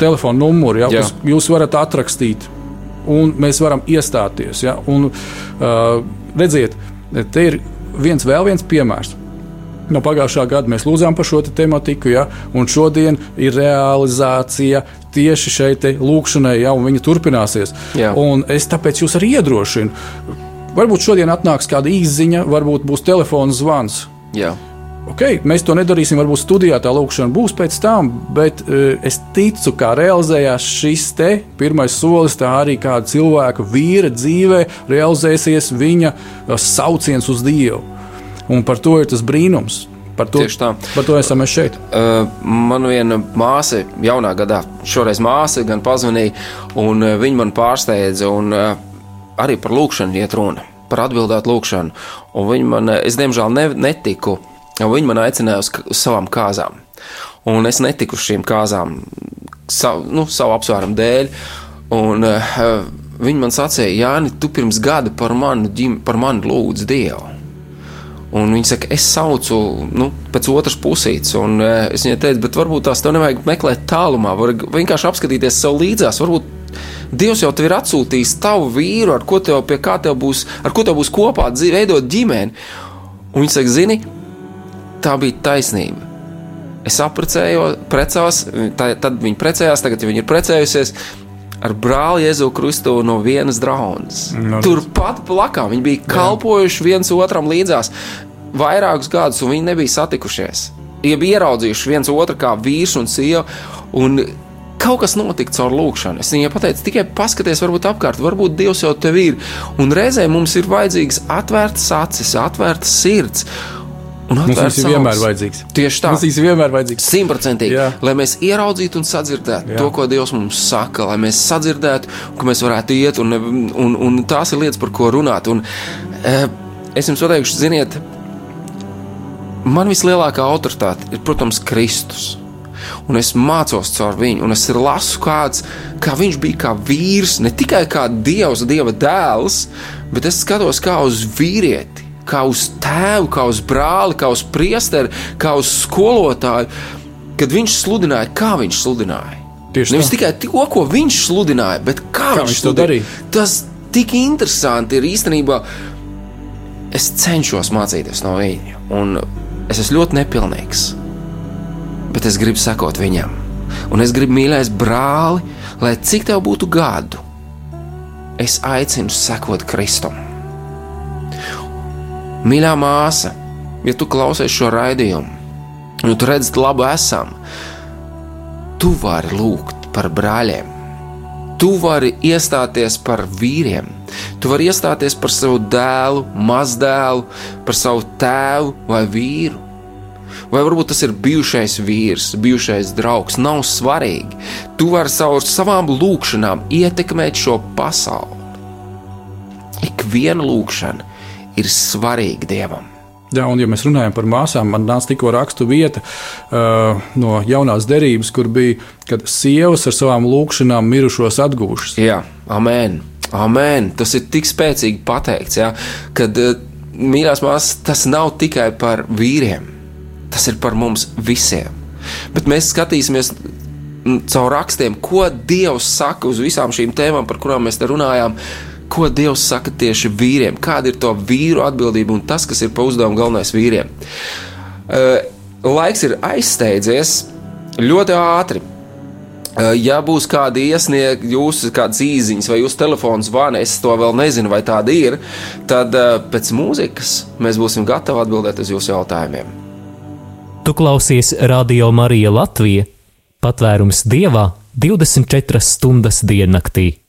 telefona numuri, ja, Jā. jūs varat atrakstīt un mēs varam iestāties. Ja? Un, redziet, te ir viens vēl viens piemērs. No pagājušā gada mēs lūdzām par šo te tematiku, ja? un šodien ir realizācija tieši šeit, lūkšanai, ja? un viņa turpināsies. Jā. Un es tāpēc jūs arī iedrošinu. Varbūt šodien atnāks kāda īziņa, varbūt būs telefona zvans. Jā. Okay, mēs to nedarīsim, varbūt studijā tā lūkšana būs pēc tam, bet uh, es ticu, kā realizējās šis te pirmais solis, tā arī kāda cilvēka vīra dzīvē realizēsies viņa uh, sauciens uz Dievu. Un par to ir tas brīnums. Par to, Tieši tā. par to esam mēs šeit. Uh, man viena māsa, jaunā gadā, šoreiz māsa gan pazvanīja, un viņa man pārsteidza. Un, uh, arī par lūkšanu iet runa, par atbildētu lūkšanu. Un viņa man, es diemžēl ne, netiku, viņa man aicināja uz, uz savām kāzām. Un es netiku uz šīm kāzām savu, nu, savu apsvērumu dēļ. Un, uh, viņa man sacīja, Jāni, tu pirms gada par mani, ģim, par mani lūdzu Dievu. Un viņi saka, es saucu nu, pēc otras pusītes. Un, uh, es viņai teicu, bet varbūt tās tev nevajag meklēt tālumā, var vienkārši apskatīties sev līdzās. Varbūt Dievs jau ir atsūtījis tavu vīru, ar ko tev, kā tev būs, ar ko tev būs kopā dzīve, veidot ģimeni. Un viņi saka, zini, tā bija taisnība. Es apprecējos, precās, tā, tad viņi precējās, tagad ja viņi ir precējusies ar brāli Jēzu Kristu no vienas draunas. Nu, Turpat plakā viņi bija kalpojuši viens otram līdzās vairākus gadus, un viņi nebija satikušies. Viņi bija ieraudzījuši viens otru kā vīrs un sieva. Un Kaut kas notika caur lūkšanu. Es viņai pateicu, tikai paskaties, varbūt apkārt, varbūt Dievs jau tev ir. Un reizē mums ir vajadzīgas atvērtas acis, atvērtas sirds. Un Mums tas ir vienmēr vajadzīgs. Tieši tā. Mums tas ir vienmēr vajadzīgs. Simtprocentīgi. Lai mēs ieraudzītu un sadzirdētu Jā. to, ko Dievs mums saka, lai mēs sadzirdētu, ka mēs varētu iet, un, un, un tās ir lietas, par ko runāt. Un, e, es jums pateikšu, ziniet, man vislielākā autoritāte ir, protams, Kristus. Un es mācos caur viņu, un es lasu, kāds, kā viņš bija kā vīrs, ne tikai kā dievs, dieva dēls, bet es skatos kā uz vīrieti, kā uz tēvu, kā uz brāli, kā uz priesteri, kā uz skolotāju. Kad viņš sludināja, kā viņš sludināja. Tieši Nevis tā. tikai to, ko viņš sludināja, bet kā, Kā viņš, viņš to darīja. Tas tik interesanti ir īstenībā. Es cenšos mācīties no viņa, un es esmu ļoti nepilnīgs. Bet es gribu sekot viņam, un es gribu mīlēt brāli, lai cik tev būtu gadu. Es aicinu sekot Kristum. Mīļā māsa, ja tu klausies šo raidījumu, un tu redzi labu esam, tu vari lūgt par brāļiem. Tu vari iestāties par vīriem, tu vari iestāties par savu dēlu, mazdēlu, par savu tēvu vai vīru. Vai varbūt tas ir bijušais vīrs, bijušais draugs, nav svarīgi. Tu vari caur savām lūkšanām ietekmēt šo pasauli. Ik viena lūkšana ir svarīga Dievam. Jā, un, ja mēs runājam par māsām, man nāca tikko rakstu vieta uh, no jaunās derības, kur bija, kad sievas ar savām lūkšanām mirušos atgūšas. Jā, amen. amen. Tas ir tik spēcīgi pateikts, jā, kad uh, mīļās māsas, tas nav tikai par vīriem, tas ir par mums visiem. Bet mēs skatīsimies mm, caur rakstiem, ko Dievs saka uz visām šīm tēmām, par kurām mēs te runājām. Ko Dievs saka tieši vīriem? Kāda ir to vīru atbildība un tas, kas ir pa uzdevumu galvenais vīriem? Laiks ir aizsteidzies ļoti ātri. Ja būs kādi iesniegti, jūsu kādas īsiņas vai jūsu telefona zvani, es to vēl nezinu, vai tāda ir, tad pēc mūzikas mēs būsim gatavi atbildēt uz jūsu jautājumiem. Tu klausies Radio Marija Latvija - patvērums dievā 24 stundas diennaktī.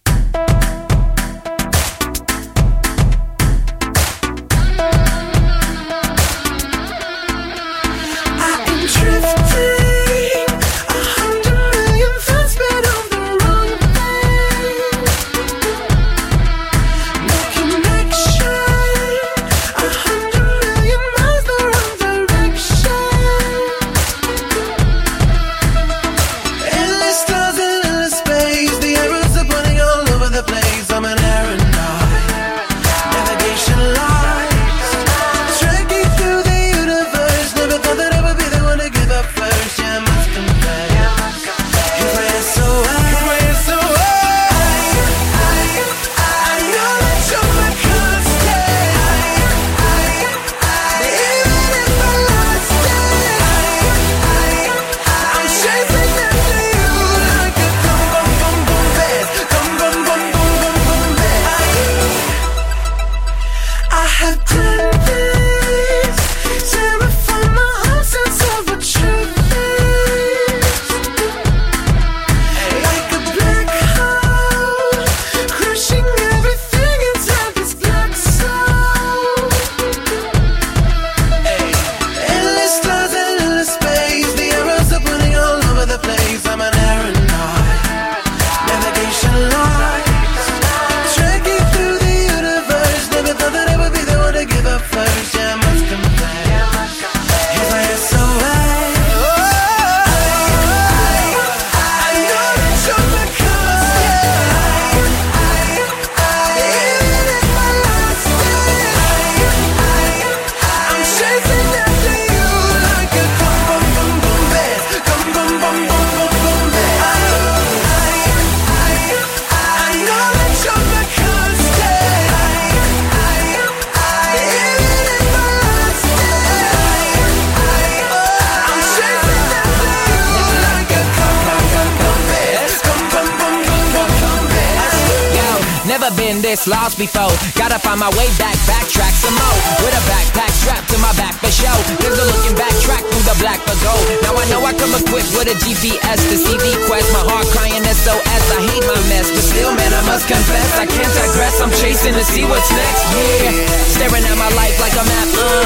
This lost before. Gotta find my way back, backtrack some more. With a backpack strapped to my back for show. There's a looking back track through the black for gold. Now I know I come equipped with a GPS to see the quest. My heart crying SOS. I hate my mess, but still, man, I must confess. I can't digress. I'm chasing to see what's next. Yeah, staring at my life like a map. Uh,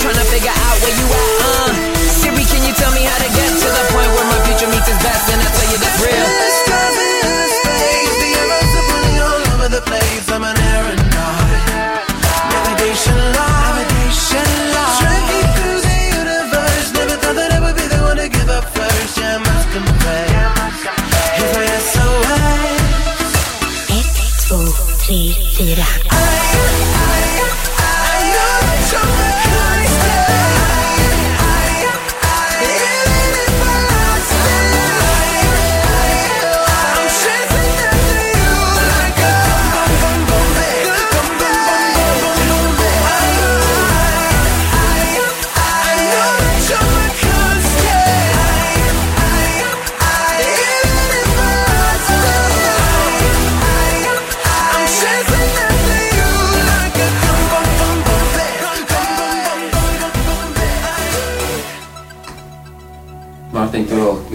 trying to figure out where you at. Uh, Siri, can you tell me how to get to the point where my future meets its best? And I tell you that's real. Endless stars I'm an aeronaut Navigation through the universe Never thought that I would be the one to give up first Yeah, I must confess SOS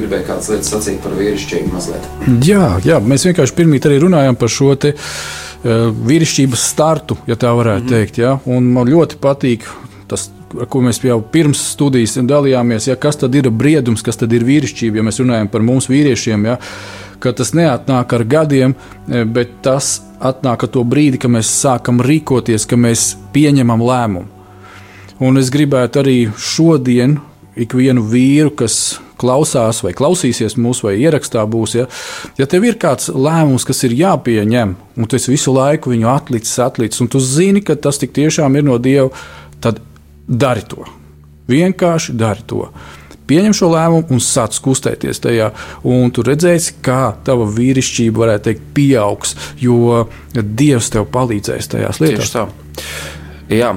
gribēji kādas lietas sacīt par vīrišķību mazliet. Jā, jā, mēs vienkārši pirmie arī runājam par šo te, uh, vīrišķības startu, ja tā varētu mm -hmm. teikt. Ja? Un man ļoti patīk tas, ar ko mēs jau pirms studijas dalījāmies, ja? kas tad ir briedums, kas tad ir vīrišķība, ja mēs runājam par mums vīriešiem. Ja? Ka tas neatnāk ar gadiem, eh, bet tas atnāk ar to brīdi, kad mēs sākam rīkoties, ka mēs pieņemam lēmumu. Un es gribētu arī šodien ikvienu vīru, kas klausās vai klausīsies mūsu vai ierakstā būs, ja, ja tev ir kāds lēmums, kas ir jāpieņem, un tu visu laiku viņu atlicis, atlicis, un tu zini, ka tas tik tiešām ir no Dieva, tad dari to. Vienkārši dari to. Pieņem šo lēmumu un sāc kustēties tajā, un tu redzēsi, kā tava vīrišķība, varētu teikt, pieaugs, jo Dievs tev palīdzēs tajās Tieši lietās. tā. Jā.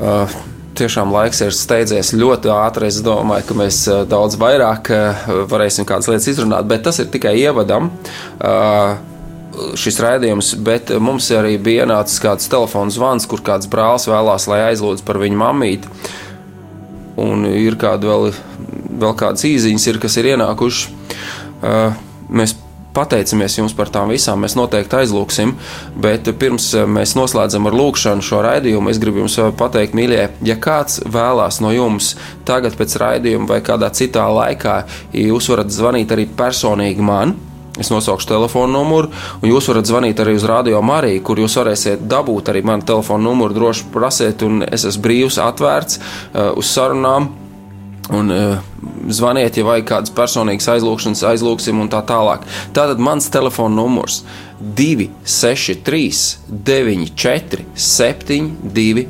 Uh, Tiešām laiks ir steidzies ļoti ātri. Es domāju, ka mēs uh, daudz vairāk uh, varēsim kādas lietas izrunāt, bet tas ir tikai ievadam. Uh, Šis raidījums, bet mums arī bija ienācis kāds telefons zvans, kur kāds brālis vēlās, lai aizlūdz par viņu mammīti. Un ir kāda vēl, vēl kādas īsiņas, ir, kas ir ienākušas. Uh, pateicamies jums par tām visām. Mēs noteikti aizlūksim, bet pirms eh, mēs noslēdzam ar lūkšanu šo raidījumu, es gribu jums eh, pateikt, mīļie, ja kāds vēlās no jums tagad pēc raidījuma vai kādā citā laikā, jūs varat zvanīt arī personīgi man. Es nosaukšu telefonu numuru, un jūs varat zvanīt arī uz Rādio Mariju, kur jūs varēsiet dabūt arī manu telefonu numuru. Droši prasiet, un es esmu brīvs, atvērts uh, uz sarunām. Un uh, zvaniet, ja vajag kādas personīgas aizlūgšanas, aizlūgsim un tā tālāk. Tātad mans telefona numurs 263, 94, 720,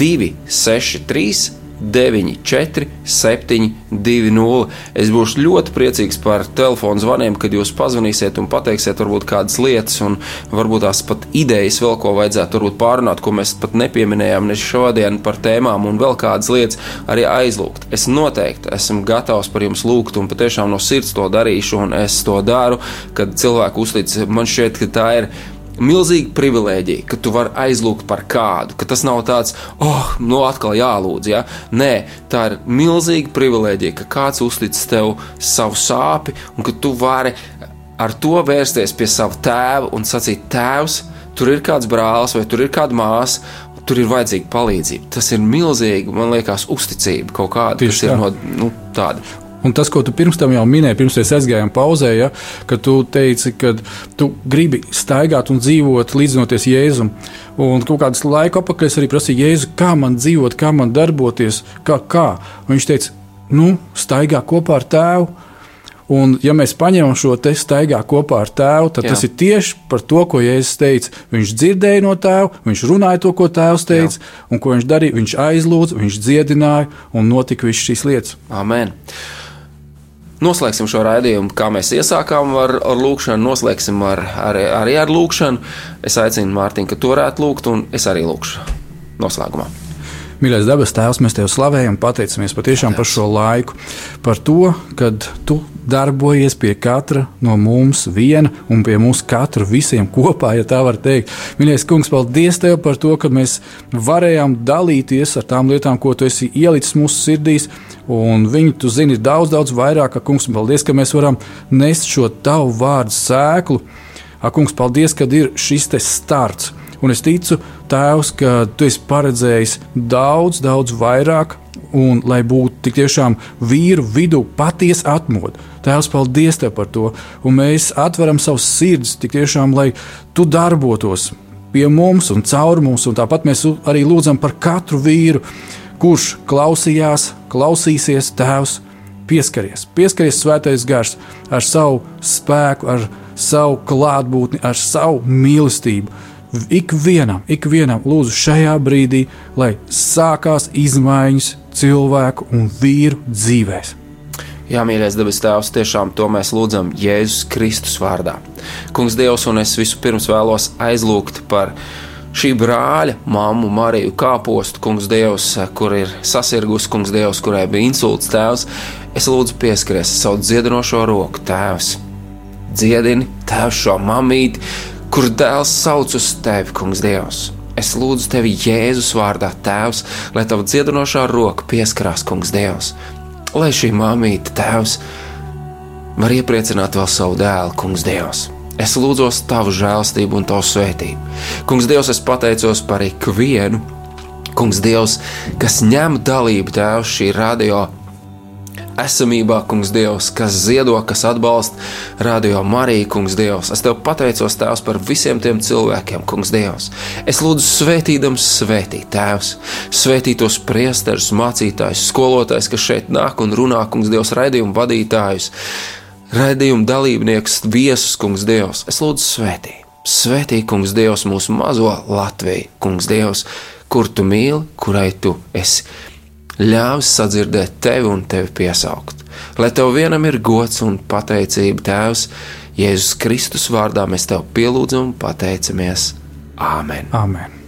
263, 94, 720. Es būšu ļoti priecīgs par telefonu zvaniem, kad jūs pazvanīsiet un pateiksiet, varbūt kādas lietas, un varbūt tās pat idejas, vēl ko vajadzētu pārunāt, ko mēs pat nepieminējām ne šodien par tēmām, un vēl kādas lietas arī aizlūgt. Es noteikti esmu gatavs par jums lūgt, un patiešām no sirds to darīšu, un es to daru, kad cilvēku uztic. Man šķiet, ka tā ir milzīga privilēģija, ka tu vari aizlūgt par kādu, ka tas nav tāds, oh, nu atkal jālūdz. Ja? Nē, tā ir milzīga privilēģija, ka kāds uztic tev savu sāpi un ka tu vari ar to vērsties pie sava tēva un sacīt, tēvs, tur ir kāds brālis vai tur ir kāda māsa. Tur ir vajadzīga palīdzība. Tas ir milzīgi, man liekas, uzticība kaut kāda. Tieši tā. no nu, tāda. Un tas, ko tu pirms tam jau minēji, pirms mēs aizgājām pauzē, ja, ka tu teici, ka tu gribi staigāt un dzīvot līdzinoties Jēzum. Un kaut kādas laika apakaļ es arī prasīju Jēzu, kā man dzīvot, kā man darboties, kā. kā. Un viņš teica, nu, staigā kopā ar tēvu. Un, ja mēs paņemam šo te staigā kopā ar tēvu, tad. Jā. tas ir tieši par to, ko Jēzus teica. Viņš dzirdēja no tēva, viņš runāja to, ko tēvs teica, Jā. un ko viņš darīja. Viņš aizlūdza, viņš dziedināja, un notika visas šīs lietas. Amen. Noslēgsim šo raidījumu, kā mēs iesākām ar, ar lūkšanu, noslēgsim ar, ar, arī ar lūkšanu. Es aicinu Mārtiņu, ka tu varētu lūgt, un es arī lūkšu noslēgumā. Mīļais dabas tēvs, mēs tev slavējam, pateicamies patiešām par šo laiku, par to, ka tu darbojies pie katra no mums viena un pie mums katra visiem kopā, ja tā var teikt. Mīļais kungs, paldies tev par to, ka mēs varējām dalīties ar tām lietām, ko tu esi ielicis mūsu sirdīs. Un viņi, tu zini, daudz, daudz vairāk, ka kungs, paldies, ka mēs varam nest šo tavu vārdu sēklu. Ak, kungs, paldies, ka ir šis starts. Un es ticu, Tēvs, ka Tu esi paredzējis daudz, daudz vairāk, un lai būtu tik tiešām vīru vidū patiesa atmodu. Tēvs, paldies Tev par to, un mēs atveram savus sirdis tik tiešām, lai Tu darbotos pie mums un caur mums, un tāpat mēs arī lūdzam par katru vīru, kurš klausījās, klausīsies Tēvs. Pieskaries, pieskaries svētais gars ar savu spēku, ar savu klātbūtni, ar savu mīlestību ikvienam, ikvienam lūdzu šajā brīdī, lai sākās izmaiņas cilvēku un vīru dzīvēm. Jā, mīļais debes Tēvs, tiešām to mēs lūdzam Jēzus Kristus vārdā. Kungs, Dievs, un es vispirms vēlos aizlūgt par šī brāļa, māmu Mariju Kāpostu, Kungs, Dievs, kur ir sasirgus, Kungs, Dievs, kurai bija insults Tēvs. Es lūdzu pieskaries savu dziedinošo roku, Tēvs. Dziedini, Tēvs, šo mamīti, kur dēls sauc uz tevi, Kungs, Dievs. Es lūdzu tevi Jēzus vārdā, Tēvs, lai tava dziedinošā roka pieskarās, Kungs, Dievs. Lai šī māmīte, Tēvs, var iepriecināt vēl savu dēlu, Kungs, Dievs. Es lūdzu tavu žēlstību un tavu svētību. Kungs, Dievs, es pateicos par ikvienu, Kungs, Dievs, kas ņem dalību Tēvs šī radio esamībā, Kungs, Dievs, kas ziedo, kas atbalsta Radio Mariju, Kungs, Dievs. Es tev pateicos, Tēvs, par visiem tiem cilvēkiem, Kungs, Dievs. Es lūdzu, svētīdams, svētīt, Tēvs, svētīt tos priesterus, mācītājus, skolotājus, kas šeit nāk un runā, Kungs, Dievs, raidījumu vadītājus, raidījumu dalībniekus, viesus, Kungs, Dievs. Es lūdzu, svētī. Svētī, Kungs, Dievs, mūsu mazo Latviju, Kungs, Dievs, kur tu mīli, kurai tu esi ļāvis sadzirdēt tevi un tevi piesaukt. Lai tev vienam ir gods un pateicība, Tēvs, Jēzus Kristus vārdā mēs tev pielūdzam un pateicamies. Āmen! Amen.